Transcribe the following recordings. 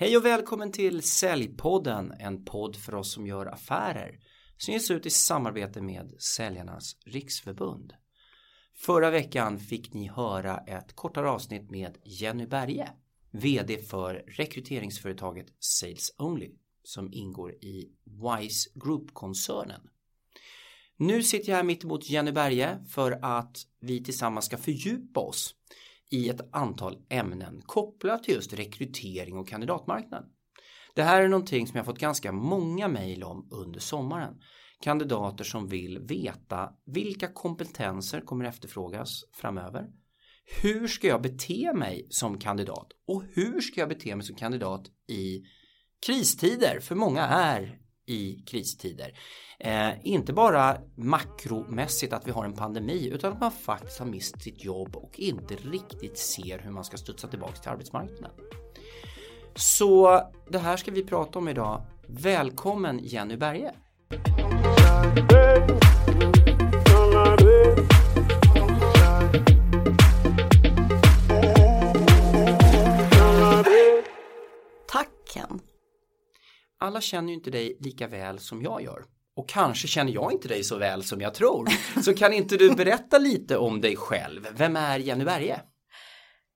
Hej och välkommen till Säljpodden, en podd för oss som gör affärer som ges ut i samarbete med Säljarnas Riksförbund. Förra veckan fick ni höra ett kortare avsnitt med Jenny Berge, VD för rekryteringsföretaget Sales Only som ingår i Wise Group-koncernen. Nu sitter jag här mittemot Jenny Berge för att vi tillsammans ska fördjupa oss i ett antal ämnen kopplat till just rekrytering och kandidatmarknaden. Det här är någonting som jag fått ganska många mejl om under sommaren. Kandidater som vill veta vilka kompetenser kommer efterfrågas framöver. Hur ska jag bete mig som kandidat? Och hur ska jag bete mig som kandidat i kristider? För många är i kristider. Eh, inte bara makromässigt att vi har en pandemi utan att man faktiskt har mist sitt jobb och inte riktigt ser hur man ska studsa tillbaka till arbetsmarknaden. Så det här ska vi prata om idag. Välkommen Jenny Berge! Tack Ken! Alla känner ju inte dig lika väl som jag gör. Och kanske känner jag inte dig så väl som jag tror. Så kan inte du berätta lite om dig själv? Vem är Jenny Berge?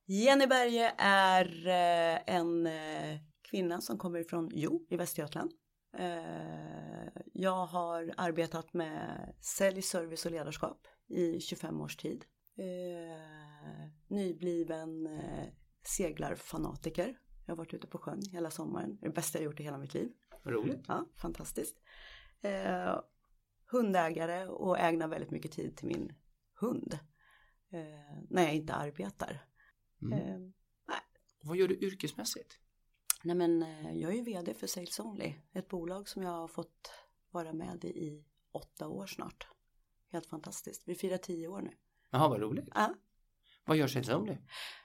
Jenny Berge är eh, en eh, kvinna som kommer ifrån Jo i Västergötland. Eh, jag har arbetat med sälj, service och ledarskap i 25 års tid. Nybliven seglarfanatiker jag har varit ute på sjön hela sommaren. Det är det bästa jag gjort i hela mitt liv. Roligt. Ja, fantastiskt. Eh, hundägare och ägnar väldigt mycket tid till min hund. Eh, när jag inte arbetar. Mm. Eh, Vad gör du yrkesmässigt? Nej men eh, jag är ju vd för Sales Only. Ett bolag som jag har fått vara med i i åtta år snart. Helt fantastiskt. Vi firar tio år nu. Jaha, vad roligt. Ja. Vad gör Sales Only?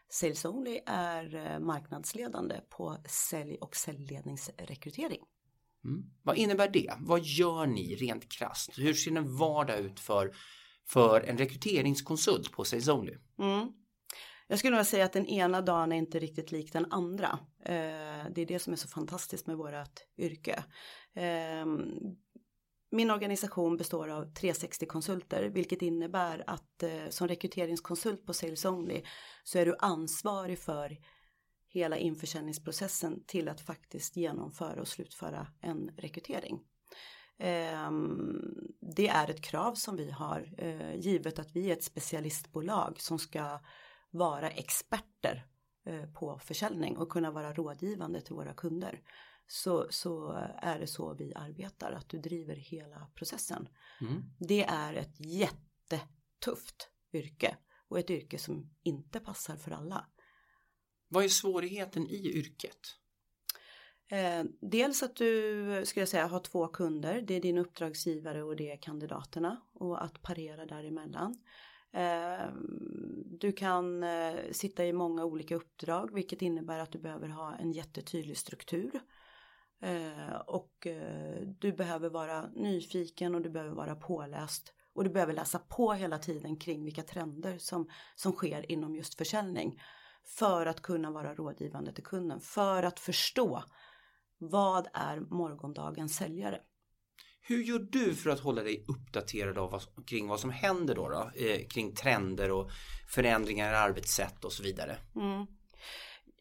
Sales Only är eh, marknadsledande på sälj och säljledningsrekrytering. Mm. Vad innebär det? Vad gör ni rent krasst? Hur ser en vardag ut för, för en rekryteringskonsult på Sales Only? Mm. Jag skulle nog säga att den ena dagen är inte riktigt lik den andra. Eh, det är det som är så fantastiskt med vårt yrke. Min organisation består av 360-konsulter vilket innebär att eh, som rekryteringskonsult på Sales Only så är du ansvarig för hela införsäljningsprocessen till att faktiskt genomföra och slutföra en rekrytering. Eh, det är ett krav som vi har eh, givet att vi är ett specialistbolag som ska vara experter eh, på försäljning och kunna vara rådgivande till våra kunder så, så är det så vi arbetar, att du driver hela processen. Mm. Det är ett jättetufft yrke och ett yrke som inte passar för alla. Vad är svårigheten i yrket? Eh, dels att du, skulle jag säga, har två kunder. Det är din uppdragsgivare och det är kandidaterna och att parera däremellan. Eh, du kan eh, sitta i många olika uppdrag vilket innebär att du behöver ha en jättetydlig struktur. Eh, och eh, du behöver vara nyfiken och du behöver vara påläst. Och du behöver läsa på hela tiden kring vilka trender som, som sker inom just försäljning. För att kunna vara rådgivande till kunden. För att förstå vad är morgondagens säljare. Hur gör du för att hålla dig uppdaterad av vad, kring vad som händer då, då eh, kring trender och förändringar i arbetssätt och så vidare? Mm.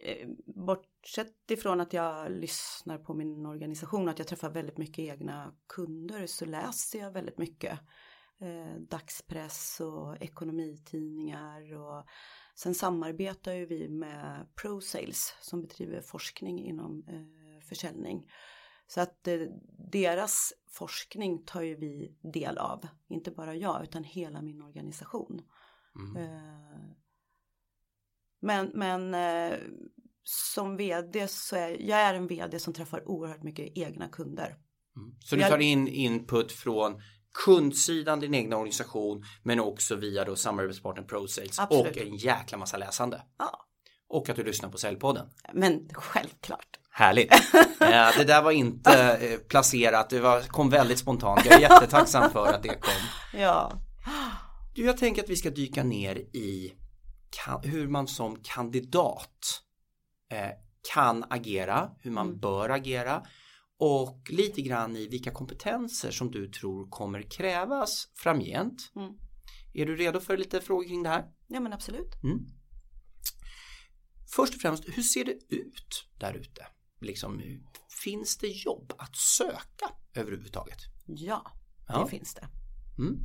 Eh, bortsett ifrån att jag lyssnar på min organisation och att jag träffar väldigt mycket egna kunder så läser jag väldigt mycket eh, dagspress och ekonomitidningar och sen samarbetar ju vi med ProSales som bedriver forskning inom eh, försäljning. Så att eh, deras forskning tar ju vi del av, inte bara jag utan hela min organisation. Mm. Eh, men, men eh, som vd så är jag är en vd som träffar oerhört mycket egna kunder. Mm. Så du tar in input från kundsidan, din egna organisation men också via då samarbetspartnern ProSales och en jäkla massa läsande. Ja. Och att du lyssnar på Säljpodden. Men självklart. Härligt. det där var inte eh, placerat, det var, kom väldigt spontant. Jag är jättetacksam för att det kom. Ja. Du, jag tänker att vi ska dyka ner i hur man som kandidat eh, kan agera, hur man Mm. bör agera och lite grann i vilka kompetenser som du tror kommer krävas framgent. Mm. Är du redo för lite frågor kring det här? Ja men absolut. Mm. Först och främst, hur ser det ut där ute? Liksom, finns det jobb att söka överhuvudtaget? Ja, Ja. det finns det. Mm.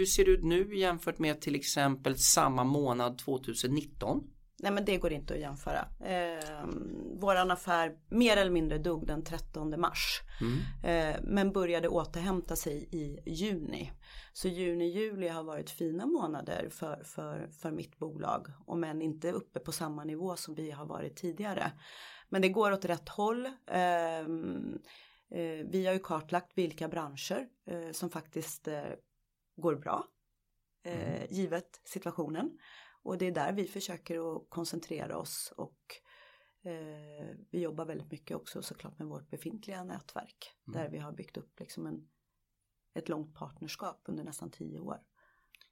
Hur ser det ut nu jämfört med till exempel samma månad 2019? Nej men det går inte att jämföra. Eh, våran affär mer eller mindre dog den 13 mars. Mm. Eh, men började återhämta sig i juni. Så juni, juli har varit fina månader för, för, för mitt bolag. Om än inte uppe på samma nivå som vi har varit tidigare. Men det går åt rätt håll. Eh, eh, vi har ju kartlagt vilka branscher eh, som faktiskt eh, går bra. Eh, givet situationen. Och det är där vi försöker att koncentrera oss och eh, vi jobbar väldigt mycket också såklart med vårt befintliga nätverk. Mm. Där vi har byggt upp liksom en, ett långt partnerskap under nästan tio år.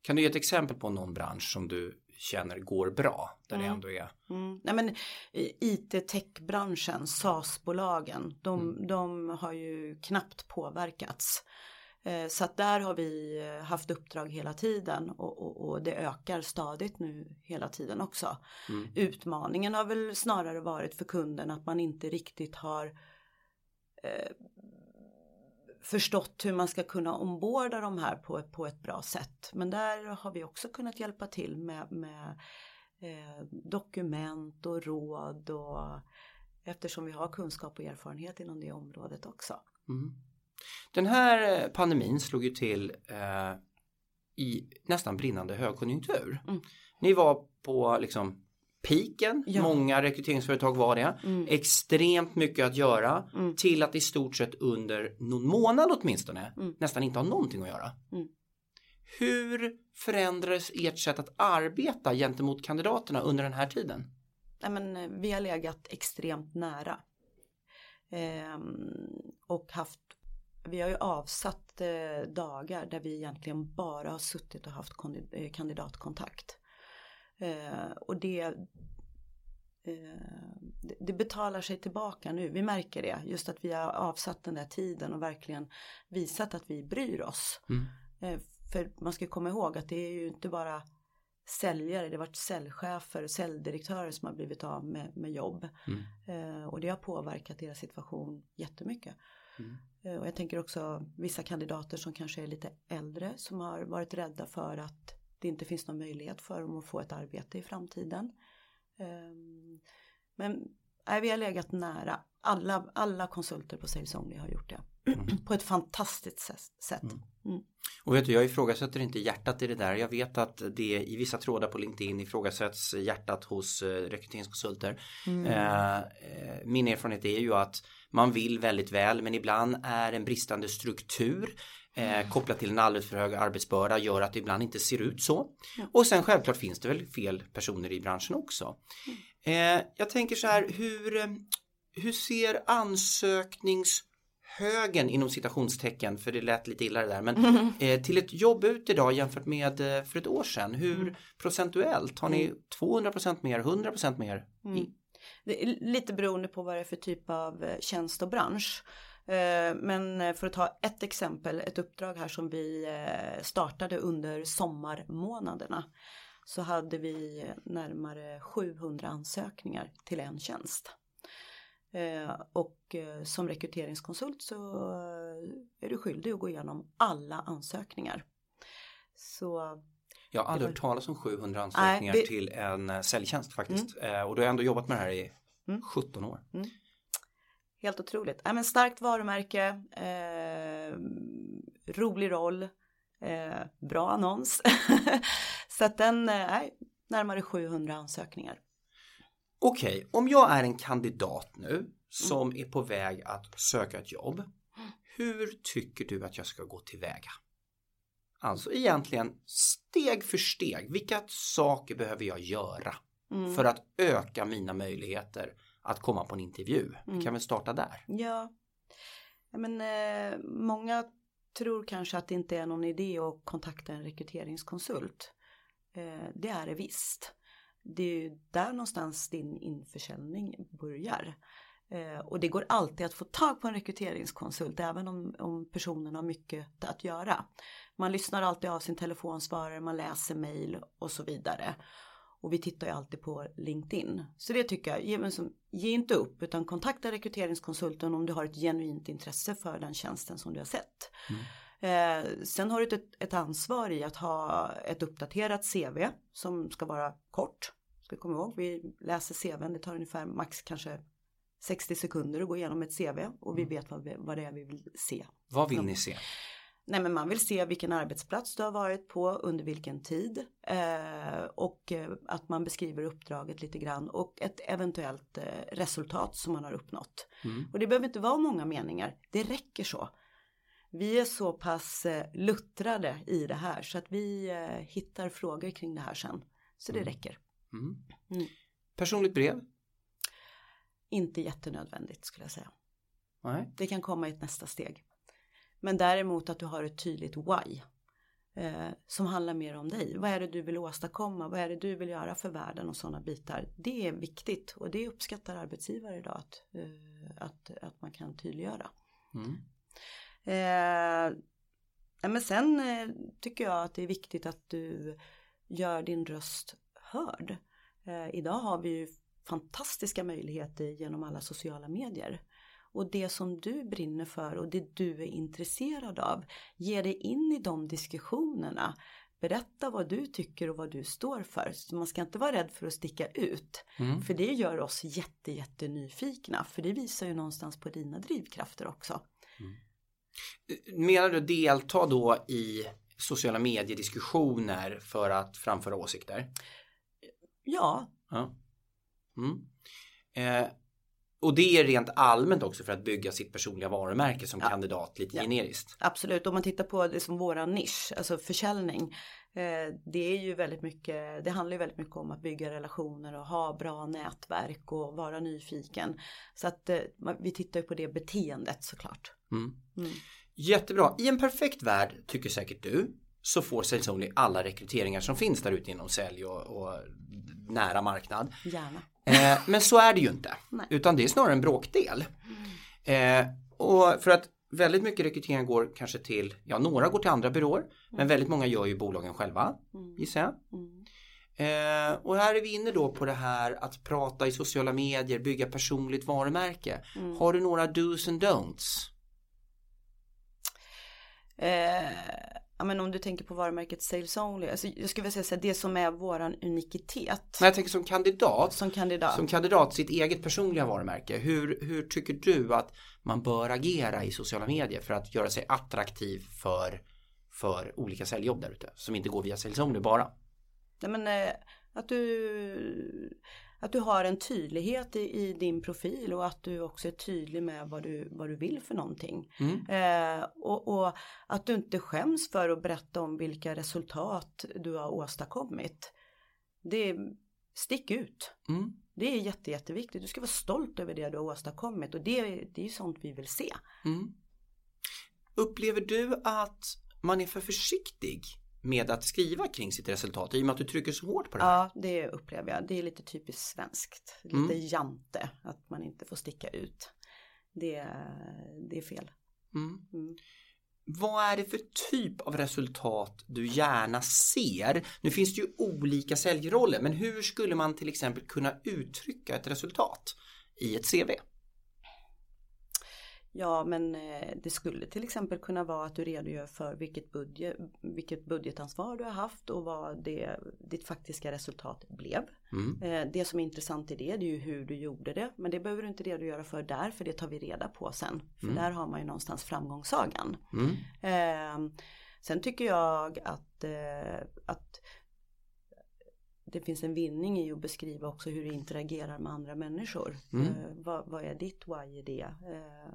Kan du ge ett exempel på någon bransch som du känner går bra? Där det Mm. ändå är Mm. Nej, men IT-techbranschen, SaaS-bolagen, de, Mm. de har ju knappt påverkats. Eh, Så att där har vi eh, haft uppdrag hela tiden och, och, och det ökar stadigt nu hela tiden också. Mm. Utmaningen har väl snarare varit för kunden att man inte riktigt har eh, förstått hur man ska kunna omborda de här på, på ett bra sätt. Men där har vi också kunnat hjälpa till med, med eh, dokument och råd och eftersom vi har kunskap och erfarenhet inom det området också. Mm. Den här eh, pandemin slog ju till eh, i nästan brinnande högkonjunktur. Mm. Ni var på liksom piken, Ja. många rekryteringsföretag var det. Mm. Extremt mycket att göra Mm. till att i stort sett under någon månad åtminstone Mm. nästan inte ha någonting att göra. Mm. Hur förändrades ert sätt att arbeta gentemot kandidaterna under den här tiden? Nej, men, eh, vi har legat extremt nära. Ehm, och haft, vi har ju avsatt eh, dagar där vi egentligen bara har suttit och haft eh, kandidatkontakt. Eh, och det, eh, det, betalar sig tillbaka nu, vi märker det. Just att vi har avsatt den där tiden och verkligen visat att vi bryr oss. Mm. För man ska komma ihåg att det är ju inte bara säljare, det har varit säljchefer, säljdirektörer som har blivit av med, med jobb. Mm. Eh, och det har påverkat deras situation jättemycket. Mm. Eh, och jag tänker också vissa kandidater som kanske är lite äldre som har varit rädda för att det inte finns någon möjlighet för dem att få ett arbete i framtiden. Ehm, men nej, vi har legat nära. Alla, alla konsulter på Sales Only har gjort det. Mm. på ett fantastiskt sätt. Mm. Och vet du, jag ifrågasätter inte hjärtat i det där. Jag vet att det i vissa trådar på LinkedIn ifrågasätts hjärtat hos eh, rekryteringskonsulter. Mm. Eh, eh, min erfarenhet är ju att man vill väldigt väl men ibland är en bristande struktur eh, kopplat till en alldeles för hög arbetsbörda gör att det ibland inte ser ut så. Och sen självklart finns det väl fel personer i branschen också. Eh, jag tänker så här, hur, hur ser ansökningshögen inom citationstecken, för det lät lite illa det där, men eh, till ett jobb ut idag jämfört med eh, för ett år sedan, hur Mm. procentuellt? Har ni 200% mer, 100% mer? Mm. Det är lite beroende på vad det är för typ av eh, tjänst och bransch. Eh, men eh, för att ta ett exempel, ett uppdrag här som vi startade under sommarmånaderna. Så hade vi närmare 700 ansökningar till en tjänst. Och som rekryteringskonsult så är du skyldig att gå igenom alla ansökningar. Så jag har aldrig hört talas om 700 ansökningar det- till en eh, säljtjänst faktiskt. Eh, och då har ändå jobbat med det här i Mm. 17 år. Helt otroligt. Ja, men starkt varumärke, eh, rolig roll, eh, bra annons. så att den eh, är närmare 700 ansökningar. Okej, om jag är en kandidat nu som är på väg att söka ett jobb. Hur tycker du att jag ska gå tillväga? Alltså egentligen steg för steg. Vilka saker behöver jag göra Mm. för att öka mina möjligheter att komma på en intervju? Vi Mm. kan väl starta där. Ja, ja men eh, många tror kanske att det inte är någon idé att kontakta en rekryteringskonsult. Eh, det är det visst. det är ju där någonstans din införsäljning börjar. Eh, och det går alltid att få tag på en rekryteringskonsult även om, om personen har mycket att göra. Man lyssnar alltid av sin telefonsvarare, man läser mejl och så vidare. Och vi tittar ju alltid på LinkedIn. Så det tycker jag, ge, som, ge inte upp utan kontakta rekryteringskonsulten om du har ett genuint intresse för den tjänsten som du har sett. Mm. Eh, sen har du ett, ett ansvar i att ha ett uppdaterat CV som ska vara kort. Ska komma ihåg, vi läser CVn, det tar ungefär max kanske 60 sekunder att gå igenom ett CV och vi mm. vet vad, vi, vad det är vi vill se. Vad vill ni se? Nej men man vill se vilken arbetsplats du har varit på under vilken tid eh, och eh, att man beskriver uppdraget lite grann och ett eventuellt eh, resultat som man har uppnått. Mm. Och det behöver inte vara många meningar, det räcker så. Vi är så pass eh, luttrade i det här så att vi eh, hittar frågor kring det här sen. Så det mm. räcker. Mm. mm. Personligt brev? Inte jättenödvändigt skulle jag säga. Nej. Det kan komma i ett nästa steg. Men däremot att du har ett tydligt why. Eh, som handlar mer om dig. Vad är det du vill åstadkomma? Vad är det du vill göra för världen och sådana bitar. Det är viktigt och det uppskattar arbetsgivare idag att, eh, att, att man kan tydliggöra. Mm. Eh, men sen eh, tycker jag att det är viktigt att du gör din röst hörd. Eh, idag har vi ju fantastiska möjligheter genom alla sociala medier. Och det som du brinner för och det du är intresserad av, ge dig in i de diskussionerna. Berätta vad du tycker och vad du står för. Så man ska inte vara rädd för att sticka ut. Mm. För det gör oss jätte, jätte nyfikna. För det visar ju någonstans på dina drivkrafter också. Mm. Menar du delta då i sociala mediediskussioner för att framföra åsikter? Ja. ja. Mm. Eh, och det är rent allmänt också för att bygga sitt personliga varumärke som ja. kandidat lite ja. generiskt. Absolut, om man tittar på det som våran nisch, alltså försäljning. Eh, det är ju väldigt mycket, det handlar ju väldigt mycket om att bygga relationer och ha bra nätverk och vara nyfiken. Så att eh, vi tittar ju på det beteendet såklart. Mm. Mm. Jättebra, i en perfekt värld tycker säkert du så får Sales Only alla rekryteringar som finns där ute inom sälj och, och nära marknad. Gärna. Eh, men så är det ju inte. Nej. Utan det är snarare en bråkdel. Eh, och för att väldigt mycket rekrytering går kanske till, ja några går till andra byråer. Mm. Men väldigt många gör ju bolagen själva, mm. gissar jag. Mm. Eh, och här är vi inne då på det här att prata i sociala medier, bygga personligt varumärke. Mm. Har du några dos and don'ts? Eh, ja, men om du tänker på varumärket Sales Only, alltså jag skulle vilja säga det som är våran unikitet. Men jag tänker som kandidat, som kandidat, som kandidat sitt eget personliga varumärke. Hur, hur tycker du att man bör agera i sociala medier för att göra sig attraktiv för, för olika säljjobb där ute som inte går via Sales Only bara? Nej, men, eh, att du att du har en tydlighet i, i, din profil och att du också är tydlig med vad du, vad du vill för någonting. Mm. Eh, och, och, att du inte skäms för att berätta om vilka resultat du har åstadkommit. Det stick ut. Mm. Det är jätte, jätteviktigt. Du ska vara stolt över det du har åstadkommit och det, det är ju sånt vi vill se. Mm. Upplever du att man är för försiktig med att skriva kring sitt resultat i och med att du trycker så hårt på det här? Ja, det upplever jag. Det är lite typiskt svenskt. Lite mm. jante, att man inte får sticka ut. Det, det är fel. Mm. Mm. Vad är det för typ av resultat du gärna ser? Nu finns det ju olika säljroller, men hur skulle man till exempel kunna uttrycka ett resultat i ett CV? Ja, men eh, det skulle till exempel kunna vara att du redogör för vilket, budget, vilket budgetansvar du har haft och vad det, ditt faktiska resultat blev. Mm. Eh, det som är intressant i det, det är ju hur du gjorde det. Men det behöver du inte redogöra för där, för det tar vi reda på sen. För mm. där har man ju någonstans framgångssagan. Mm. Eh, sen tycker jag att, eh, att det finns en vinning i att beskriva också hur du interagerar med andra människor. Mm. Eh, vad, vad, är ditt why i det? Eh,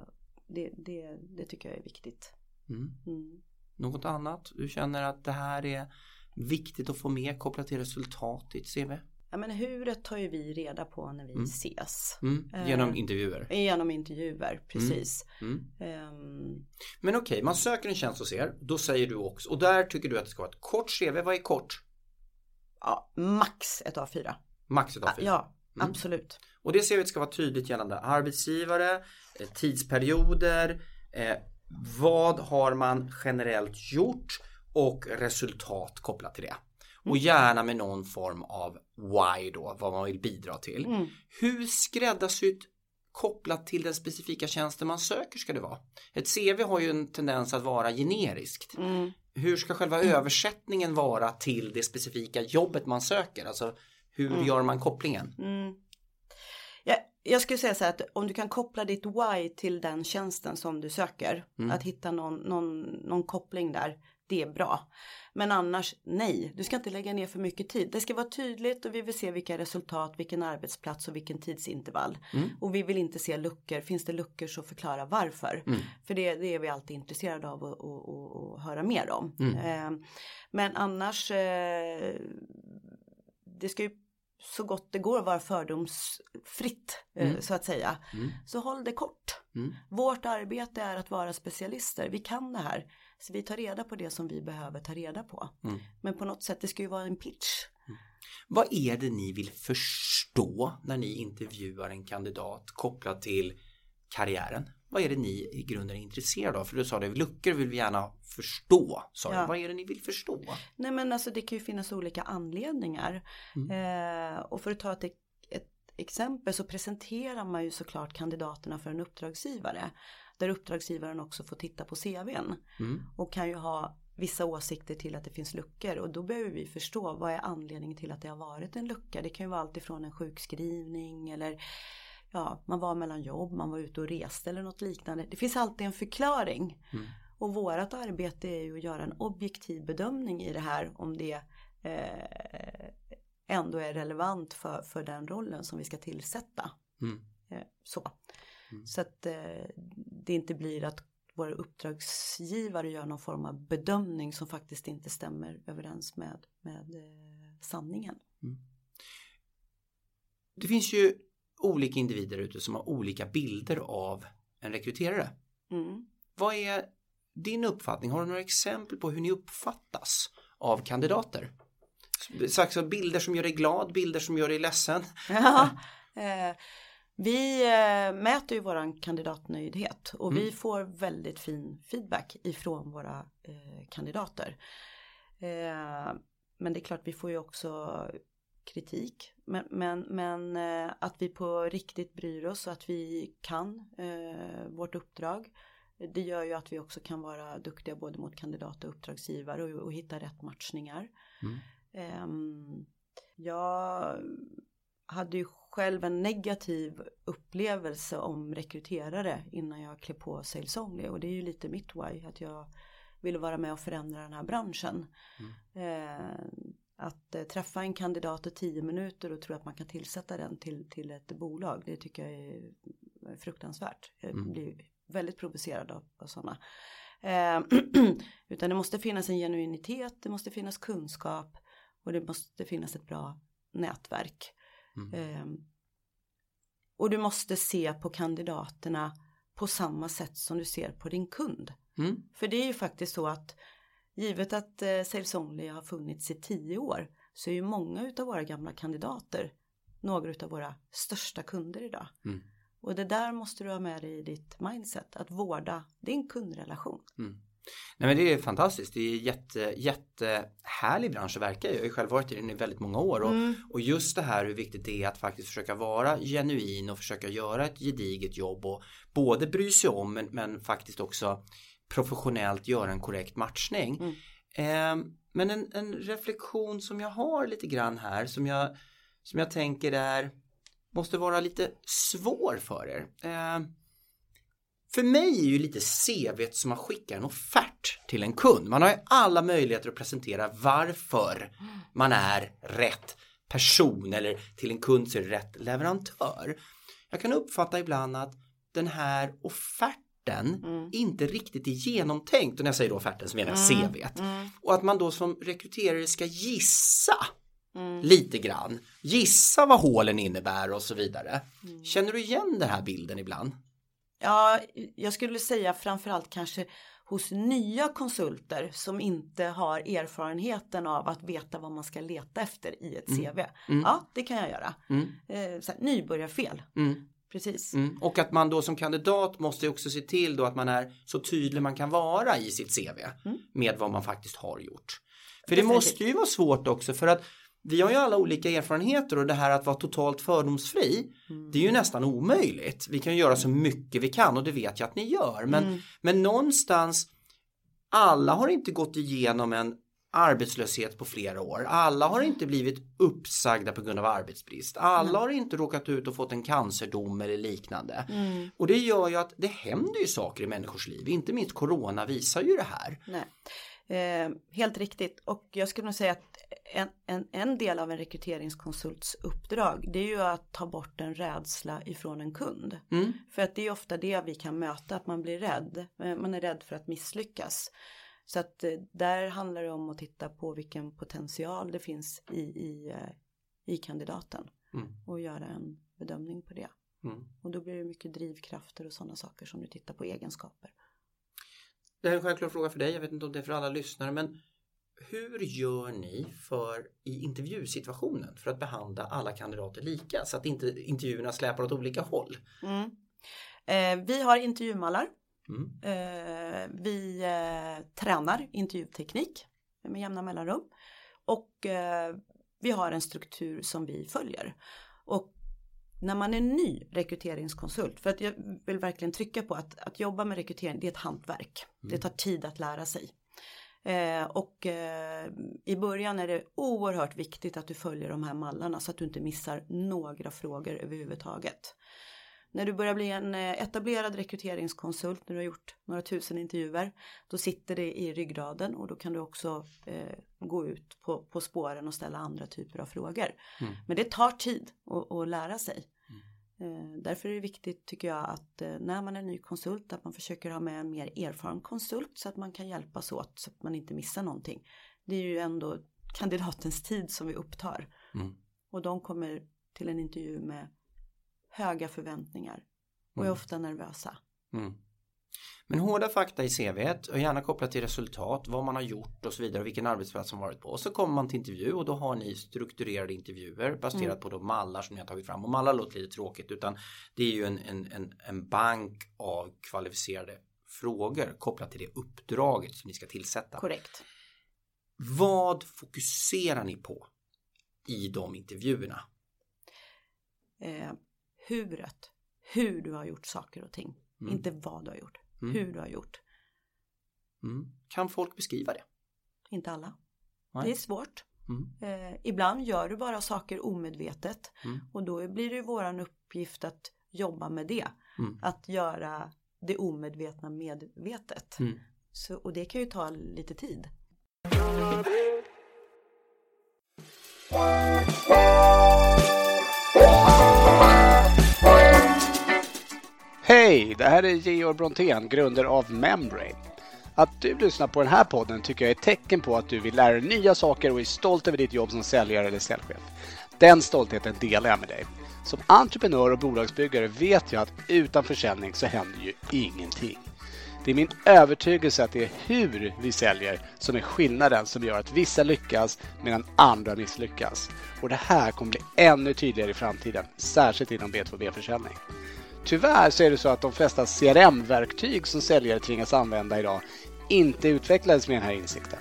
det, det, det tycker jag är viktigt. Mm. Mm. Något annat? Du känner att det här är viktigt att få med kopplat till resultat i ett CV? Ja men huret tar ju vi reda på när vi mm. ses. Mm. Genom eh, intervjuer? Genom intervjuer, precis. Um, men okej, okay, man söker en tjänst hos er. Då säger du också, och där tycker du att det ska vara ett kort CV. Vad är kort? Ja, max ett A4. Max ett A4. Ja, mm. absolut. Och det ser vi att ska vara tydligt gällande arbetsgivare, eh, tidsperioder, eh, vad har man generellt gjort och resultat kopplat till det. Och mm. gärna med någon form av why då, vad man vill bidra till. Mm. Hur skräddarsytt kopplat till den specifika tjänsten man söker ska det vara. Ett CV har ju en tendens att vara generiskt. Mm. Hur ska själva mm. översättningen vara till det specifika jobbet man söker? Alltså hur mm. gör man kopplingen? Ja, jag skulle säga så här att om du kan koppla ditt why till den tjänsten som du söker, mm. att hitta någon, någon, någon koppling där, det är bra. Men annars nej, du ska inte lägga ner för mycket tid. Det ska vara tydligt och vi vill se vilka resultat, vilken arbetsplats och vilken tidsintervall. Mm. Och vi vill inte se luckor. Finns det luckor så förklara varför. Mm. För det, det, är vi alltid intresserade av att höra mer om. Mm. Eh, men annars, eh, det ska ju så gott det går vara fördomsfritt eh, mm. så att säga. Mm. Så håll det kort. Mm. Vårt arbete är att vara specialister. Vi kan det här. Så vi tar reda på det som vi behöver ta reda på. Mm. Men på något sätt, det ska ju vara en pitch. Mm. Vad är det ni vill förstå när ni intervjuar en kandidat kopplat till karriären? Vad är det ni i grunden är intresserade av? För du sa det, luckor vill vi gärna förstå. Sa ja. Vad är det ni vill förstå? Nej men alltså det kan ju finnas olika anledningar. Mm. Eh, och för att ta ett, ett exempel så presenterar man ju såklart kandidaterna för en uppdragsgivare. Där uppdragsgivaren också får titta på CVn. Mm. Och kan ju ha vissa åsikter till att det finns luckor och då behöver vi förstå vad är anledningen till att det har varit en lucka. Det kan ju vara alltifrån en sjukskrivning eller ja, man var mellan jobb, man var ute och reste eller något liknande. Det finns alltid en förklaring. Mm. Och vårt arbete är ju att göra en objektiv bedömning i det här om det eh, ändå är relevant för, för den rollen som vi ska tillsätta. Mm. Eh, så. Mm. Så att eh, det inte blir att våra uppdragsgivare gör någon form av bedömning som faktiskt inte stämmer överens med, med eh, sanningen. Mm. Det finns ju olika individer ute som har olika bilder av en rekryterare. Mm. Vad är din uppfattning? Har du några exempel på hur ni uppfattas av kandidater? Så bilder som gör dig glad, bilder som gör dig ledsen? Ja, eh, vi eh, mäter ju våran kandidatnöjdhet och mm. vi får väldigt fin feedback ifrån våra eh, kandidater. Eh, men det är klart vi får ju också kritik. Men, men, men eh, att vi på riktigt bryr oss och att vi kan eh, vårt uppdrag. Det gör ju att vi också kan vara duktiga både mot kandidat och uppdragsgivare och, och hitta rätt matchningar. Mm. Eh, jag hade ju själv en negativ upplevelse om rekryterare innan jag klev på Sales Only och det är ju lite mitt why att jag ville vara med och förändra den här branschen. Mm. Eh, att eh, träffa en kandidat i tio minuter och tro att man kan tillsätta den till, till ett bolag det tycker jag är fruktansvärt. Jag mm. blir väldigt provocerad av, av sådana. Eh, utan det måste finnas en genuinitet, det måste finnas kunskap och det måste finnas ett bra nätverk. Mm. Eh, och du måste se på kandidaterna på samma sätt som du ser på din kund. Mm. För det är ju faktiskt så att givet att eh, Sales Only har funnits i tio år så är ju många utav våra gamla kandidater några utav våra största kunder idag. Mm. Och det där måste du ha med dig i ditt mindset, att vårda din kundrelation. Mm. Nej men det är fantastiskt, det är jätte, jättehärlig bransch att verka i. Jag har ju själv varit i den i väldigt många år och, mm. och just det här hur viktigt det är att faktiskt försöka vara genuin och försöka göra ett gediget jobb och både bry sig om men, men faktiskt också professionellt göra en korrekt matchning. Mm. Eh, men en, en, reflektion som jag har lite grann här som jag, som jag tänker är måste vara lite svår för er. Eh, för mig är ju lite CV som att skicka en offert till en kund. Man har ju alla möjligheter att presentera varför man är rätt person eller till en kund så är det rätt leverantör. Jag kan uppfatta ibland att den här offerten mm. inte riktigt är genomtänkt och när jag säger då offerten så menar jag mm. CVt. Mm. Och att man då som rekryterare ska gissa mm. lite grann. Gissa vad hålen innebär och så vidare. Mm. Känner du igen den här bilden ibland? Ja, jag skulle säga framförallt kanske hos nya konsulter som inte har erfarenheten av att veta vad man ska leta efter i ett Mm. CV. Mm. Ja, det kan jag göra. Mm. Eh, nybörjarfel, Mm. Precis. Mm. Och att man då som kandidat måste också se till då att man är så tydlig man kan vara i sitt CV Mm. med vad man faktiskt har gjort. För det Definitivt. måste ju vara svårt också för att vi har ju alla olika erfarenheter och det här att vara totalt fördomsfri Mm. det är ju nästan omöjligt. Vi kan göra så mycket vi kan och det vet jag att ni gör. Men, Mm. men någonstans alla har inte gått igenom en arbetslöshet på flera år. Alla har inte blivit uppsagda på grund av arbetsbrist. Alla har inte råkat ut och fått en cancerdom eller liknande. Mm. Och det gör ju att det händer ju saker i människors liv. Inte minst corona visar ju det här. Nej. Eh, helt riktigt och jag skulle nog säga att en, en, en del av en rekryteringskonsults uppdrag det är ju att ta bort en rädsla ifrån en kund. Mm. För att det är ofta det vi kan möta, att man blir rädd. Eh, Man är rädd för att misslyckas. Så att eh, där handlar det om att titta på vilken potential det finns i, i, eh, i kandidaten Mm. och göra en bedömning på det. Mm. Och då blir det mycket drivkrafter och sådana saker som du tittar på egenskaper. Det här är en självklar fråga för dig. Jag vet inte om det är för alla lyssnare men hur gör ni för i intervjusituationen för att behandla alla kandidater lika så att inte intervjuerna släpar åt olika håll? Mm. Eh, vi har intervjumallar. Mm. Eh, vi eh, tränar intervjuteknik med jämna mellanrum. Och eh, vi har en struktur som vi följer. Och när man är ny rekryteringskonsult, för att jag vill verkligen trycka på att, att jobba med rekrytering, det är ett hantverk. Det tar tid att lära sig. Eh, och eh, i början är det oerhört viktigt att du följer de här mallarna så att du inte missar några frågor överhuvudtaget. När du börjar bli en eh, etablerad rekryteringskonsult, när du har gjort några tusen intervjuer, då sitter det i ryggraden och då kan du också eh, gå ut på, på spåren och ställa andra typer av frågor. Mm. Men det tar tid att, att lära sig. Eh, därför är det viktigt tycker jag att eh, när man är ny konsult att man försöker ha med en mer erfaren konsult så att man kan hjälpas åt så att man inte missar någonting. Det är ju ändå kandidatens tid som vi upptar Mm. och de kommer till en intervju med höga förväntningar och är Mm. ofta nervösa. Mm. Men hårda fakta i CVt och gärna kopplat till resultat, vad man har gjort och så vidare och vilken arbetsplats som varit på. Och så kommer man till intervju och då har ni strukturerade intervjuer baserat Mm. på de mallar som ni har tagit fram. Och mallar låter lite tråkigt utan det är ju en, en, en, en bank av kvalificerade frågor kopplat till det uppdraget som ni ska tillsätta. Korrekt. Vad fokuserar ni på i de intervjuerna? Eh, huret, hur du har gjort saker och ting. Mm. Inte vad du har gjort, Mm. hur du har gjort. Mm. Kan folk beskriva det? Inte alla. Nej. Det är svårt. Mm. Eh, ibland gör du bara saker omedvetet Mm. och då blir det våran uppgift att jobba med det. Mm. Att göra det omedvetna medvetet. Så, och det kan ju ta lite tid. Hej! Det här är Georg Brontén, grundare av Membrane. Att du lyssnar på den här podden tycker jag är ett tecken på att du vill lära dig nya saker och är stolt över ditt jobb som säljare eller säljchef. Den stoltheten delar jag med dig. Som entreprenör och bolagsbyggare vet jag att utan försäljning så händer ju ingenting. Det är min övertygelse att det är hur vi säljer som är skillnaden som gör att vissa lyckas medan andra misslyckas. Och det här kommer bli ännu tydligare i framtiden, särskilt inom B2B-försäljning. Tyvärr så är det så att de flesta CRM-verktyg som säljare tvingas använda idag inte utvecklades med den här insikten.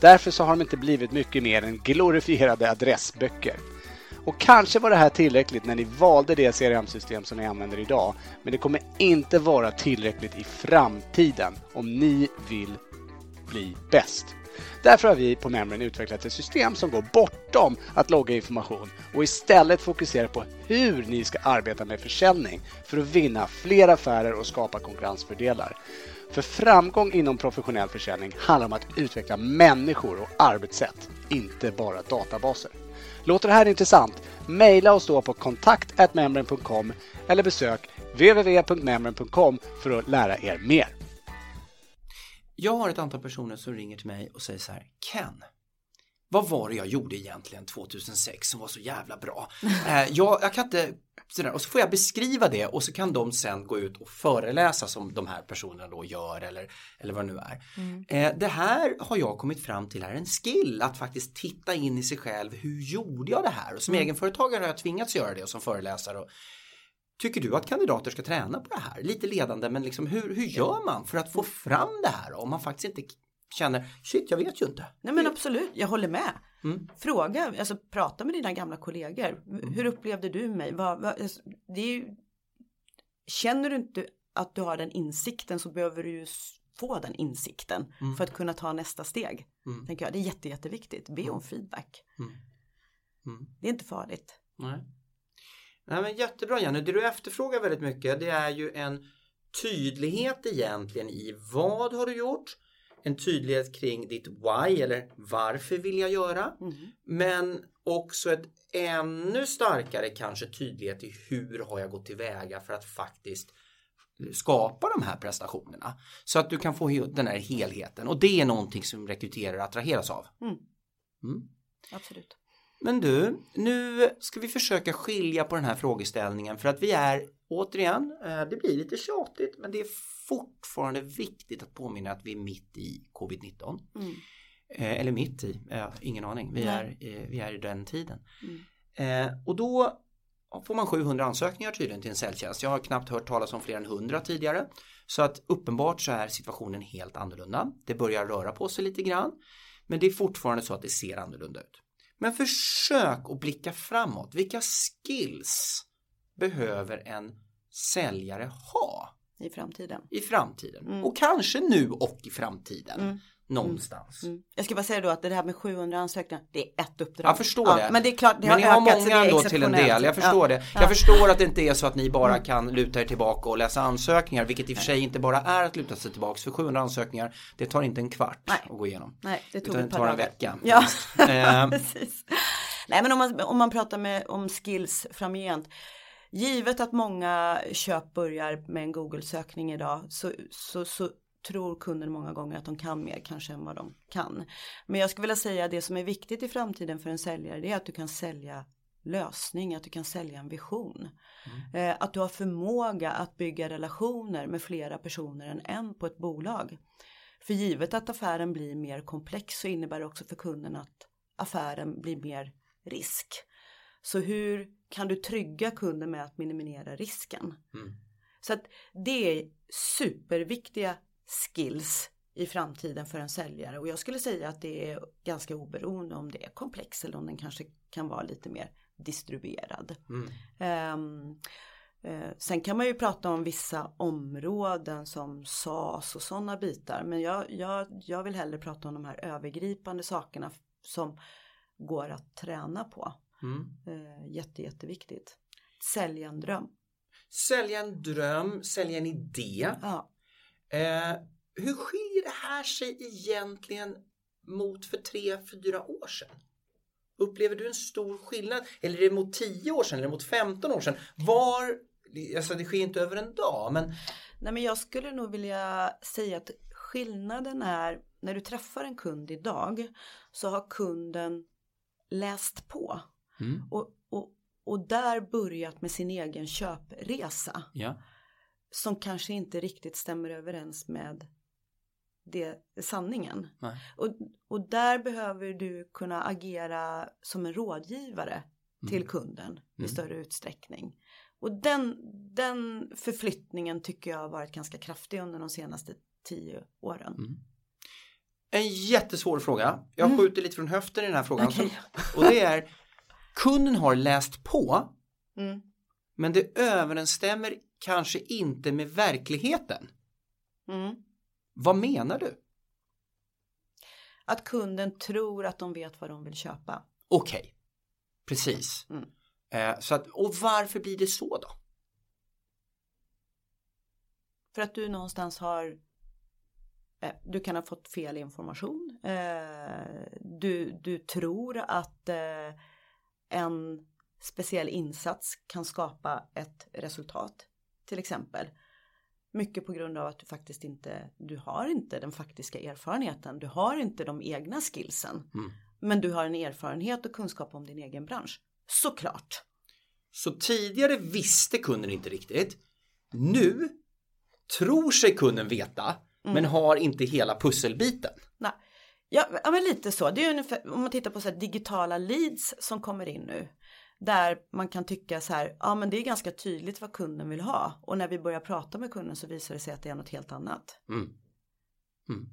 Därför så har de inte blivit mycket mer än glorifierade adressböcker. Och kanske var det här tillräckligt när ni valde det CRM-system som ni använder idag, men det kommer inte vara tillräckligt i framtiden om ni vill bli bäst. Därför har vi på Membrane utvecklat ett system som går bortom att logga information och istället fokuserar på hur ni ska arbeta med försäljning för att vinna fler affärer och skapa konkurrensfördelar. För framgång inom professionell försäljning handlar om att utveckla människor och arbetssätt, inte bara databaser. Låter det här intressant? Maila oss då på kontakt.membrane.com eller besök www.memren.com för att lära er mer. Jag har ett antal personer som ringer till mig och säger så här Ken vad var det jag gjorde egentligen 2006 som var så jävla bra? Eh, jag, jag kan inte sådär. Och så får jag beskriva det och så kan de sen gå ut och föreläsa som de här personerna då gör eller, eller vad det nu är. Mm. Eh, det här har jag kommit fram till är en skill att faktiskt titta in i sig själv. Hur gjorde jag det här? Och som Mm. egenföretagare har jag tvingats göra det och som föreläsare. Och, Tycker du att kandidater ska träna på det här? Lite ledande men liksom hur, hur gör man för att få fram det här om man faktiskt inte känner shit jag vet ju inte. Nej men absolut, jag håller med. Mm. Fråga, alltså prata med dina gamla kollegor. Hur upplevde du mig? Vad, vad, alltså, det är ju, känner du inte att du har den insikten så behöver du ju få den insikten Mm. för att kunna ta nästa steg. Mm. Tänker jag. Det är jätte, jätteviktigt. Be om feedback. Mm. Mm. Det är inte farligt. Nej. Nej men jättebra Jenny, det du efterfrågar väldigt mycket det är ju en tydlighet egentligen i vad har du gjort? En tydlighet kring ditt why eller varför vill jag göra? Mm. Men också ett ännu starkare kanske tydlighet i hur har jag gått tillväga för att faktiskt skapa de här prestationerna. Så att du kan få den här helheten och det är någonting som rekryterare attraheras av. Mm. Mm. Absolut. Men du, nu ska vi försöka skilja på den här frågeställningen för att vi är återigen, eh, det blir lite tjatigt men det är fortfarande viktigt att påminna att vi är mitt i covid-19. Mm. Eh, Eller mitt i, eh, ingen aning, vi är, eh, vi är i den tiden. Mm. Och då får man 700 ansökningar tydligen till en säljtjänst. Jag har knappt hört talas om fler än 100 tidigare. Så att uppenbart så är situationen helt annorlunda. Det börjar röra på sig lite grann. Men det är fortfarande så att det ser annorlunda ut. Men försök att blicka framåt. Vilka skills behöver en säljare ha I framtiden. i framtiden? Mm. Och kanske nu och i framtiden. Mm. Någonstans. Mm. Jag ska bara säga då att det här med 700 ansökningar, det är ett uppdrag. Jag förstår det. Men det är klart, det Men har ni har ökat många ändå till en del, jag förstår Ja. det. Ja. Jag förstår att det inte är så att ni bara kan luta er tillbaka och läsa ansökningar, vilket i och för sig inte bara är att luta sig tillbaka. För 700 ansökningar, det tar inte en kvart Nej. att gå igenom. Nej, det tog Utan ett det par tar en vecka. Ja, Eh, precis. Nej, men om man, om man pratar med, om skills framgent. Givet att många köp börjar med en Google-sökning idag så, så, så tror kunden många gånger att de kan mer kanske än vad de kan. Men jag skulle vilja säga att det som är viktigt i framtiden för en säljare det är att du kan sälja lösning, att du kan sälja en vision. Eh, att du har förmåga att bygga relationer med flera personer än en på ett bolag. För givet att affären blir mer komplex så innebär det också för kunden att affären blir mer risk. Så hur kan du trygga kunden med att minimera risken? Mm. Så att det är superviktiga skills i framtiden för en säljare och jag skulle säga att det är ganska oberoende om det är komplex eller om den kanske kan vara lite mer distribuerad. Mm. Eh, sen kan man ju prata om vissa områden som SAS och sådana bitar men jag, jag, jag vill hellre prata om de här övergripande sakerna som går att träna på. Mm. Eh, jätte, jätteviktigt. Sälja en dröm. Sälja en dröm, sälja en idé. Ja. Eh, hur skiljer det här sig egentligen mot för tre, fyra år sedan? Upplever du en stor skillnad? Eller är det mot 10 år sedan eller mot 15 år sedan? Var, alltså det sker inte över en dag, men Nej men jag skulle nog vilja säga att skillnaden är när du träffar en kund idag så har kunden läst på mm. och, och, och där börjat med sin egen köpresa ja. Som kanske inte riktigt stämmer överens med det, sanningen. Nej. Och, och där behöver du kunna agera som en rådgivare till Mm. kunden i Mm. större utsträckning. Och den, den förflyttningen tycker jag har varit ganska kraftig under de senaste tio åren. Mm. En jättesvår fråga. Jag Mm. skjuter lite från höften i den här frågan. Okej. Och det är, kunden har läst på, Mm. men det överensstämmer kanske inte med verkligheten. Mm. Vad menar du? Att kunden tror att de vet vad de vill köpa. Okej, precis. Mm. Eh, så att, och varför blir det så då? För att du någonstans har eh, du kan ha fått fel information. Eh, du, du tror att eh, en speciell insats kan skapa ett resultat. Till exempel. Mycket på grund av att du faktiskt inte, du har inte den faktiska erfarenheten. Du har inte de egna skillsen. Mm. Men du har en erfarenhet och kunskap om din egen bransch. Såklart. Så tidigare visste kunden inte riktigt. Nu tror sig kunden veta men har inte hela pusselbiten. Nej. Ja, men lite så. Det är ungefär, om man tittar på så digitala leads som kommer in nu. Där man kan tycka så här, ja men det är ganska tydligt vad kunden vill ha. Och när vi börjar prata med kunden så visar det sig att det är något helt annat. Mm. Mm.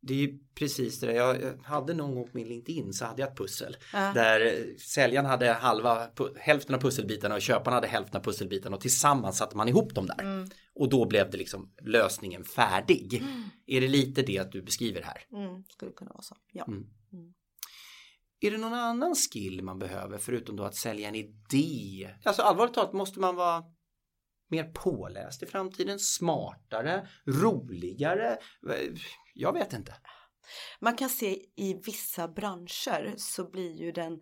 Det är ju precis det där. Jag hade någon gång på min LinkedIn så hade jag ett pussel. Ja. Där säljaren hade halva, hälften av pusselbitarna och köparen hade hälften av pusselbitarna och tillsammans satte man ihop dem där. Mm. Och då blev det liksom lösningen färdig. Är det lite det att du beskriver här? Mm, skulle kunna vara så. Ja. Mm. Är det någon annan skill man behöver förutom då att sälja en idé? Alltså allvarligt talat måste man vara mer påläst i framtiden, smartare, roligare? Jag vet inte. Man kan se i vissa branscher så blir ju den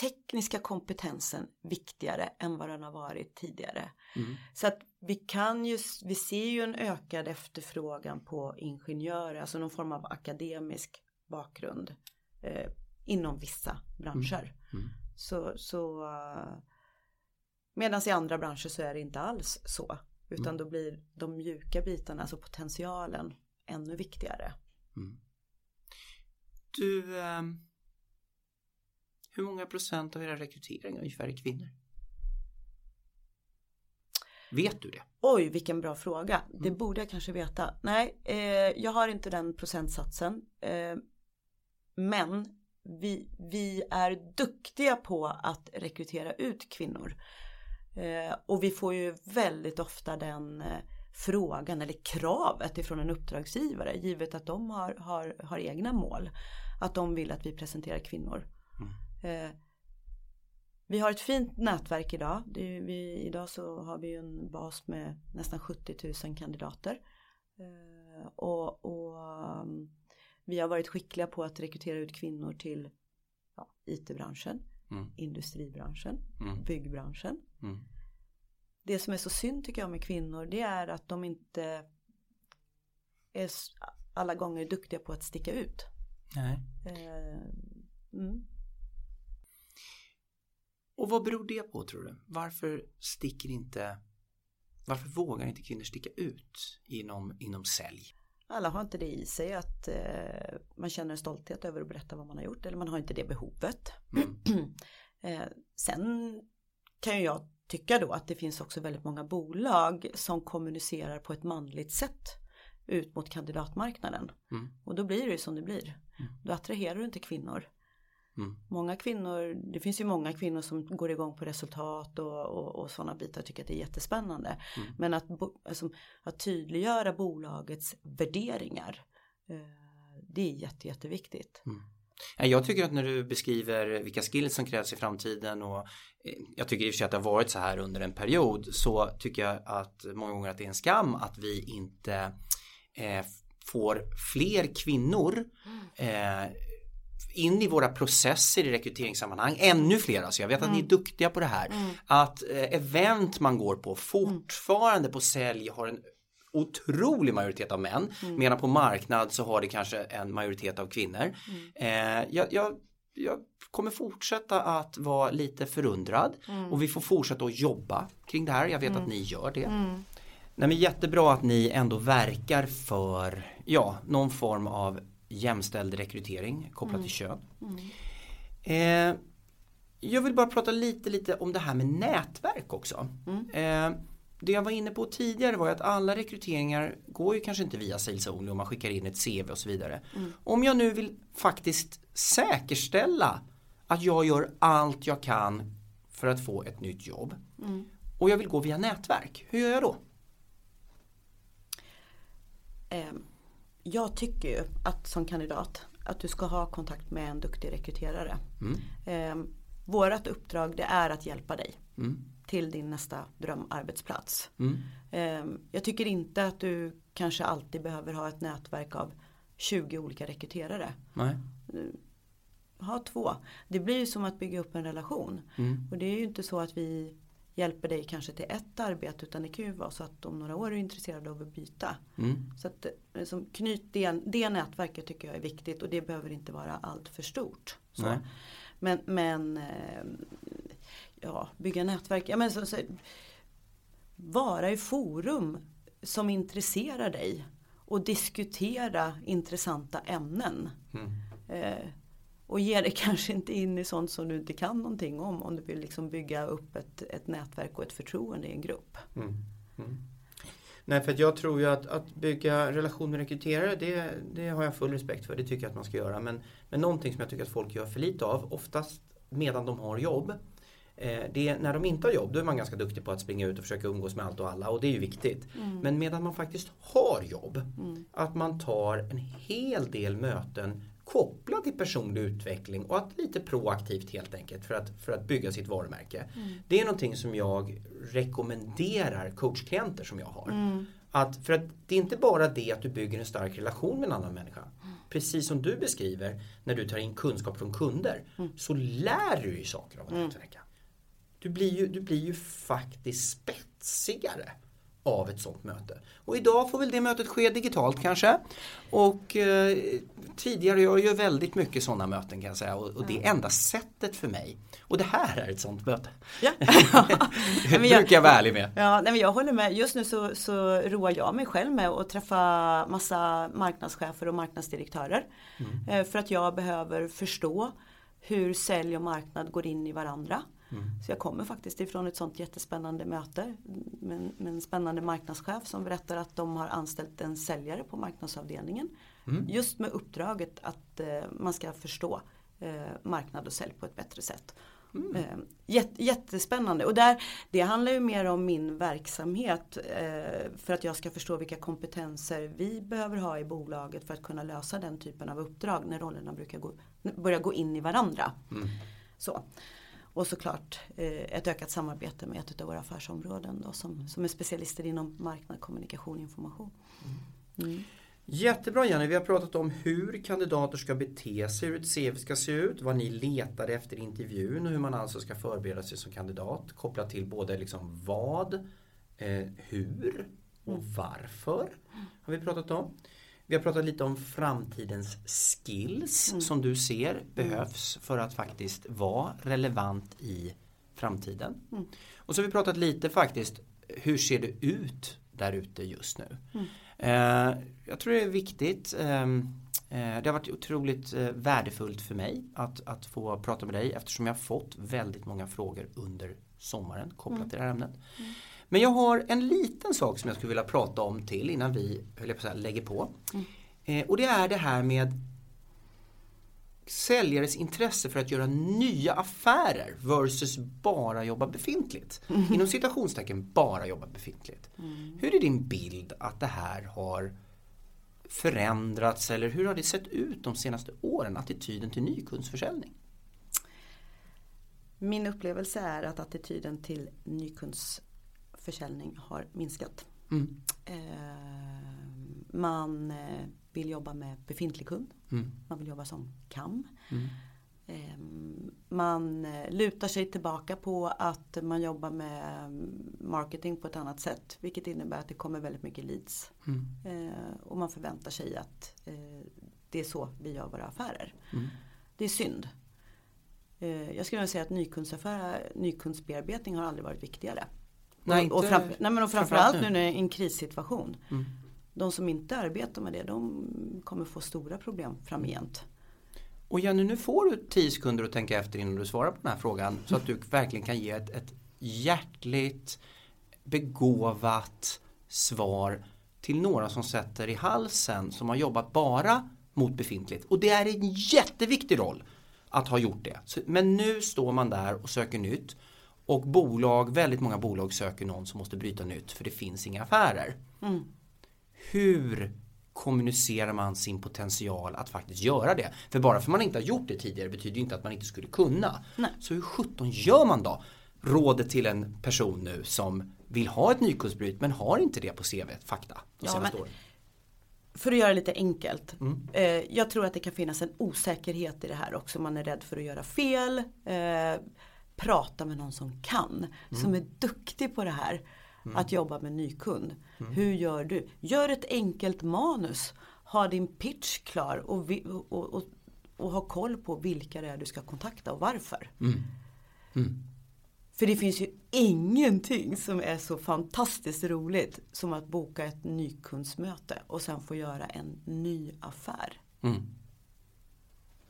tekniska kompetensen viktigare än vad den har varit tidigare. Mm. Så att vi kan ju, vi ser ju en ökad efterfrågan på ingenjörer, alltså någon form av akademisk bakgrund eh, inom vissa branscher. Mm. Så, så uh, medan i andra branscher så är det inte alls så. Utan Mm. då blir de mjuka bitarna, alltså potentialen, ännu viktigare. Mm. Du, ehm, hur många procent av era rekryteringar ungefär är kvinnor? Vet du det? Oj, vilken bra fråga. Mm. Det borde jag kanske veta. Nej, eh, jag har inte den procentsatsen. Eh, men vi, vi är duktiga på att rekrytera ut kvinnor. Eh, och vi får ju väldigt ofta den eh, frågan eller kravet ifrån en uppdragsgivare givet att de har, har, har egna mål. Att de vill att vi presenterar kvinnor. Eh, vi har ett fint nätverk idag. Är, vi, idag så har vi en bas med nästan 70 000 kandidater. Eh, och, och vi har varit skickliga på att rekrytera ut kvinnor till ja, IT-branschen, Mm. industribranschen, Mm. byggbranschen. Mm. Det som är så synd tycker jag med kvinnor det är att de inte är alla gånger duktiga på att sticka ut. Nej. Eh, mm. Och vad beror det på tror du? Varför sticker inte varför vågar inte kvinnor sticka ut inom, inom sälj? Alla har inte det i sig att eh, man känner en stolthet över att berätta vad man har gjort eller man har inte det behovet. Mm. eh, sen kan ju jag tycka då att det finns också väldigt många bolag som kommunicerar på ett manligt sätt ut mot kandidatmarknaden. Mm. Och då blir det ju som det blir. Mm. Då attraherar du inte kvinnor. Mm. Många kvinnor, det finns ju många kvinnor som går igång på resultat och, och, och sådana bitar och tycker att det är jättespännande. Mm. Men att, alltså, att tydliggöra bolagets värderingar, eh, det är jätte, jätteviktigt. Nej, Jag tycker att när du beskriver vilka skills som krävs i framtiden och eh, jag tycker i och för sig att det har varit så här under en period så tycker jag att många gånger att det är en skam att vi inte eh, får fler kvinnor eh, in i våra processer i rekryteringssammanhang. Ännu fler alltså. Jag vet att ni är duktiga på det här. Att eh, event man går på fortfarande på sälj har en otrolig majoritet av män. Medan på marknad så har det kanske en majoritet av kvinnor. Eh, jag, jag, jag kommer fortsätta att vara lite förundrad och vi får fortsätta att jobba kring det här. Jag vet att ni gör det. Nej, men jättebra att ni ändå verkar för ja, någon form av jämställd rekrytering kopplat till kön. Eh, jag vill bara prata lite, lite om det här med nätverk också. Eh, det jag var inne på tidigare var att alla rekryteringar går ju kanske inte via Sales Only om man skickar in ett CV och så vidare. Om jag nu vill faktiskt säkerställa att jag gör allt jag kan för att få ett nytt jobb och jag vill gå via nätverk, hur gör jag då? Eh, jag tycker ju att som kandidat att du ska ha kontakt med en duktig rekryterare. Mm. Eh, vårat uppdrag det är att hjälpa dig Mm. till din nästa drömarbetsplats. Mm. Eh, jag tycker inte att du kanske alltid behöver ha ett nätverk av 20 olika rekryterare. Nej. Ha två. Det blir ju som att bygga upp en relation. Mm. Och det är ju inte så att vi hjälper dig kanske till ett arbete utan det kan ju vara så att om några år är du intresserad av att byta. Mm. Så att eh, som knyt det, det nätverket tycker jag är viktigt och det behöver inte vara allt för stort. Men, men eh, ja, bygga nätverk. Ja, men så, så, vara i forum som intresserar dig och diskutera intressanta ämnen. Mm. Eh, och ge dig kanske inte in i sånt som du inte kan någonting om. Om du vill liksom bygga upp ett, ett nätverk och ett förtroende i en grupp. Mm. Mm. Nej, för jag tror ju att, att bygga relation med rekryterare, det, det har jag full respekt för. Det tycker jag att man ska göra. Men, men någonting som jag tycker att folk gör för lite av, oftast medan de har jobb, eh, det är när de inte har jobb, då är man ganska duktig på att springa ut och försöka umgås med allt och alla och det är ju viktigt. Mm. Men medan man faktiskt har jobb, Mm. att man tar en hel del möten kopplat till personlig utveckling och att lite proaktivt helt enkelt för att, för att bygga sitt varumärke. Mm. Det är någonting som jag rekommenderar coachklienter som jag har. Mm. Att, för att det är inte bara det att du bygger en stark relation med en annan människa. Precis som du beskriver när du tar in kunskap från kunder så lär du dig saker av att nätverka. Du blir, ju, du blir ju faktiskt spetsigare av ett sånt möte. Och idag får väl det mötet ske digitalt kanske. Och eh, tidigare, jag gör väldigt mycket sådana möten kan jag säga. Och, och det är enda sättet för mig. Och det här är ett sånt möte. Ja. Det men jag- brukar jag vara ärlig med. Ja, nej men jag håller med. Just nu så, så roar jag mig själv med att träffa massa marknadschefer och marknadsdirektörer. Eh, För att jag behöver förstå hur sälj och marknad går in i varandra. Så jag kommer faktiskt ifrån ett sånt jättespännande möte med, med en spännande marknadschef som berättar att de har anställt en säljare på marknadsavdelningen. Just med uppdraget att eh, man ska förstå eh, marknad och sälj på ett bättre sätt. Eh, jät- jättespännande och där, det handlar ju mer om min verksamhet eh, för att jag ska förstå vilka kompetenser vi behöver ha i bolaget för att kunna lösa den typen av uppdrag när rollerna brukar gå, börjar gå in i varandra. Så. Och såklart eh, ett ökat samarbete med ett av våra affärsområden då, som, som är specialister inom marknad, kommunikation och information. Mm. Jättebra Jenny, vi har pratat om hur kandidater ska bete sig, hur ett CV ska se ut, vad ni letar efter i intervjun och hur man alltså ska förbereda sig som kandidat. Kopplat till både liksom vad, eh, hur och varför har vi pratat om. Vi har pratat lite om framtidens skills som du ser behövs för att faktiskt vara relevant i framtiden. Och så har vi pratat lite faktiskt, hur ser det ut där ute just nu? Eh, jag tror det är viktigt. ehm, eh, det har varit otroligt eh, värdefullt för mig att, att få prata med dig eftersom jag har fått väldigt många frågor under sommaren kopplat till det här ämnet. Men jag har en liten sak som jag skulle vilja prata om till innan vi höll på säga, lägger på. Eh, och det är det här med säljares intresse för att göra nya affärer versus bara jobba befintligt. Inom citationstecken bara jobba befintligt. Hur är din bild att det här har förändrats eller hur har det sett ut de senaste åren, attityden till nykundsförsäljning? Min upplevelse är att attityden till nykundsförsäljning har minskat. Mm. Eh, man eh, vill jobba med befintlig kund. Mm. Man vill jobba som KAM. Mm. Eh, man lutar sig tillbaka på att man jobbar med mm, marketing på ett annat sätt. Vilket innebär att det kommer väldigt mycket leads. Mm. Och man förväntar sig att det är så vi gör våra affärer. Mm. Det är synd. Jag skulle vilja säga att nykundsbearbetning har aldrig varit viktigare. Nej, och, och, inte- framför, nej, men och framförallt nu. när det är en krissituation. Mm. De som inte arbetar med det de kommer få stora problem framgent. Och Jenny, nu får du 10 sekunder att tänka efter innan du svarar på den här frågan så att du verkligen kan ge ett, ett hjärtligt, begåvat svar till några som sätter i halsen som har jobbat bara mot befintligt. Och det är en jätteviktig roll att ha gjort det. Men nu står man där och söker nytt och bolag, väldigt många bolag söker någon som måste bryta nytt för det finns inga affärer. Mm. Hur kommunicerar man sin potential att faktiskt göra det? För bara för man inte har gjort det tidigare betyder ju inte att man inte skulle kunna. Nej. Så hur sjutton gör man då? Rådet till en person nu som vill ha ett nykundsbryt men har inte det på CV, fakta, de Ja, senaste men- åren. För att göra det lite enkelt. Mm. Eh, jag tror att det kan finnas en osäkerhet i det här också. Man är rädd för att göra fel. Eh, prata med någon som kan. Som är duktig på det här. Att jobba med ny kund. Hur gör du? Gör ett enkelt manus. Ha din pitch klar och, vi, och, och, och ha koll på vilka det är du ska kontakta och varför. Mm. För det finns ju ingenting som är så fantastiskt roligt som att boka ett nykundsmöte och sen få göra en ny affär. Mm.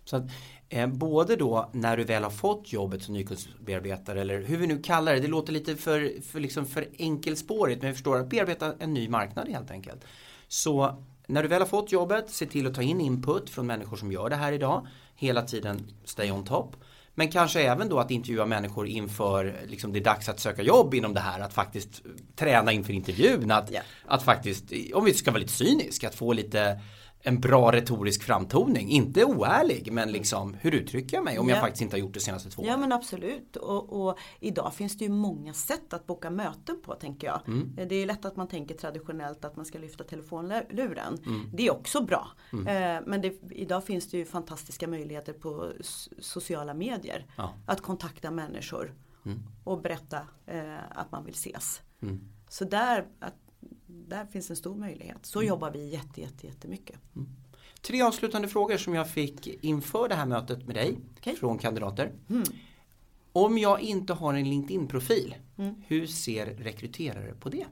Så att, eh, både då när du väl har fått jobbet som nykundsbearbetare eller hur vi nu kallar det, det låter lite för, för, liksom för enkelspårigt men jag förstår att bearbeta en ny marknad helt enkelt. Så när du väl har fått jobbet, se till att ta in input från människor som gör det här idag. Hela tiden stay on top. Men kanske även då att intervjua människor inför liksom det är dags att söka jobb inom det här. Att faktiskt träna inför intervjun. Att, yeah. att faktiskt, om vi ska vara lite cyniska, att få lite en bra retorisk framtoning. Inte oärlig men liksom hur uttrycker jag mig om ja. jag faktiskt inte har gjort det senaste två åren. Ja men absolut och, och, idag finns det ju många sätt att boka möten på tänker jag. Mm. Det är lätt att man tänker traditionellt att man ska lyfta telefonluren. Mm. Det är också bra. Mm. Eh, men det, idag finns det ju fantastiska möjligheter på sociala medier. Ja. Att kontakta människor mm. och berätta eh, att man vill ses. Mm. Så där, att där finns en stor möjlighet. Så mm. jobbar vi jätte, jätte, jättemycket. Mm. Tre avslutande frågor som jag fick inför det här mötet med dig okay. från kandidater. Mm. Om jag inte har en LinkedIn-profil, mm. hur ser rekryterare på det?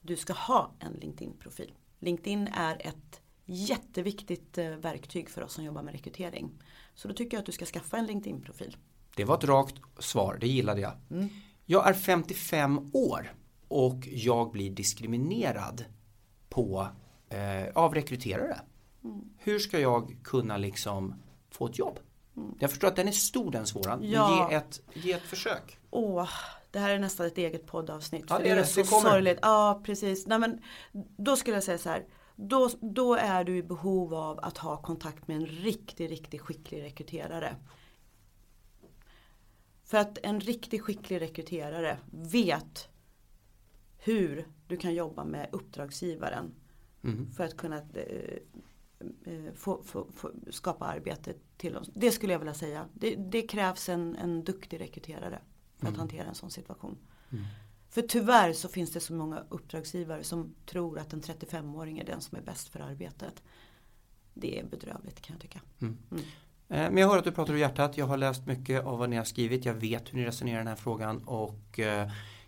Du ska ha en LinkedIn-profil. LinkedIn är ett jätteviktigt eh, verktyg för oss som jobbar med rekrytering. Så då tycker jag att du ska skaffa en LinkedIn-profil. Det var ett rakt svar, det gillade jag. Mm. Jag är 55 år och jag blir diskriminerad på, eh, av rekryterare. Mm. Hur ska jag kunna liksom få ett jobb? Mm. Jag förstår att den är stor den svåran. Ja. Ge, ett, ge ett försök. Åh, det här är nästan ett eget poddavsnitt. Ja, det, är det, så det sorgligt. Ja, precis. Nej, men, då skulle jag säga så här. Då, då är du i behov av att ha kontakt med en riktigt, riktigt skicklig rekryterare. För att en riktigt skicklig rekryterare vet hur du kan jobba med uppdragsgivaren mm. för att kunna eh, eh, få, få, få, skapa arbete till oss. Det skulle jag vilja säga. Det, det krävs en, en duktig rekryterare för mm. att hantera en sån situation. Mm. För tyvärr så finns det så många uppdragsgivare som tror att en 35-åring är den som är bäst för arbetet. Det är bedrövligt kan jag tycka. Mm. Mm. Eh, men jag hör att du pratar ur hjärtat. Jag har läst mycket av vad ni har skrivit. Jag vet hur ni resonerar i den här frågan. Och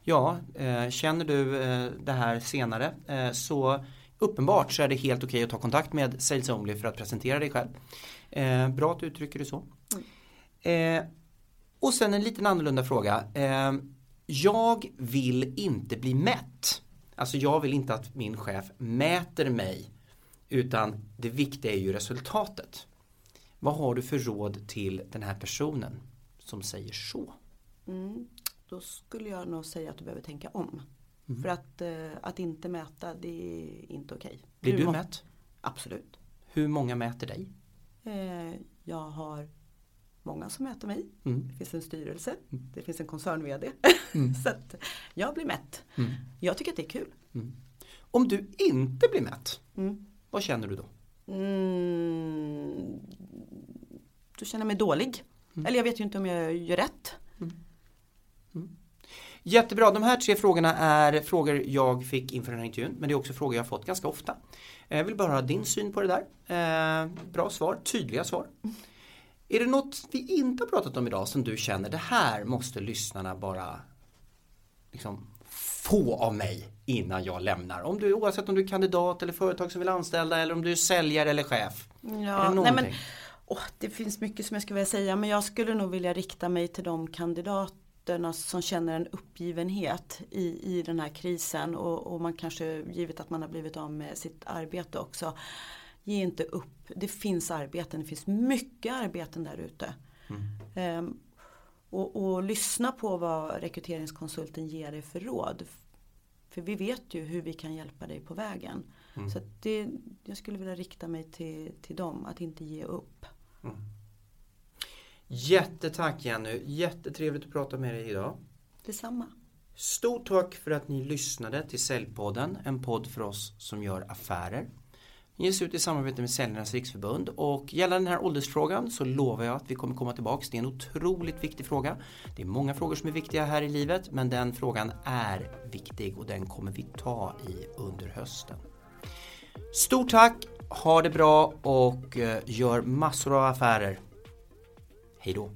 Ja, eh, känner du eh, det här senare eh, så uppenbart så är det helt okej okay att ta kontakt med Sales Only för att presentera dig själv. Bra att du uttrycker det så. Mm. Och sen en liten annorlunda fråga. Jag vill inte bli mätt. Alltså jag vill inte att min chef mäter mig utan det viktiga är ju resultatet. Vad har du för råd till den här personen som säger så? Mm då skulle jag nog säga att du behöver tänka om. Mm. För att, eh, att inte mäta det är inte okej. Okay. Blir du, du mätt? Absolut. Hur många mäter dig? Eh, jag har många som mäter mig. Mm. Det finns en styrelse. Mm. Det finns en koncern-VD. Mm. så att jag blir mätt. Mm. Jag tycker att det är kul. Mm. Om du inte blir mätt, vad känner du då? då känner jag mig dålig. Eller jag vet ju inte om jag gör rätt. Jättebra, de här tre frågorna är frågor jag fick inför den här intervjun men det är också frågor jag fått ganska ofta. Jag vill bara ha din syn på det där. Eh, bra svar, tydliga svar. Är det något vi inte har pratat om idag som du känner det här måste lyssnarna bara liksom få av mig innan jag lämnar? Om du, oavsett om du är kandidat eller företag som vill anställa eller om du är säljare eller chef. Ja, nej men, oh, det finns mycket som jag skulle vilja säga men jag skulle nog vilja rikta mig till de kandidater rötterna som känner en uppgivenhet i, i den här krisen och, och man kanske givet att man har blivit av med sitt arbete också. Ge inte upp. Det finns arbeten, det finns mycket arbeten där ute. Mm. Um, och, och, lyssna på vad rekryteringskonsulten ger dig för råd. För vi vet ju hur vi kan hjälpa dig på vägen. Mm. Så det, jag skulle vilja rikta mig till, till dem, att inte ge upp. Mm. Jättetack Jenny, jättetrevligt att prata med dig idag. Detsamma. Stort tack för att ni lyssnade till Säljpodden, en podd för oss som gör affärer. Den ges ut i samarbete med Säljarnas Riksförbund och gällande den här åldersfrågan så lovar jag att vi kommer komma tillbaks. Det är en otroligt viktig fråga. Det är många frågor som är viktiga här i livet men den frågan är viktig och den kommer vi ta i under hösten. Stort tack, ha det bra och eh, gör massor av affärer. Hej då!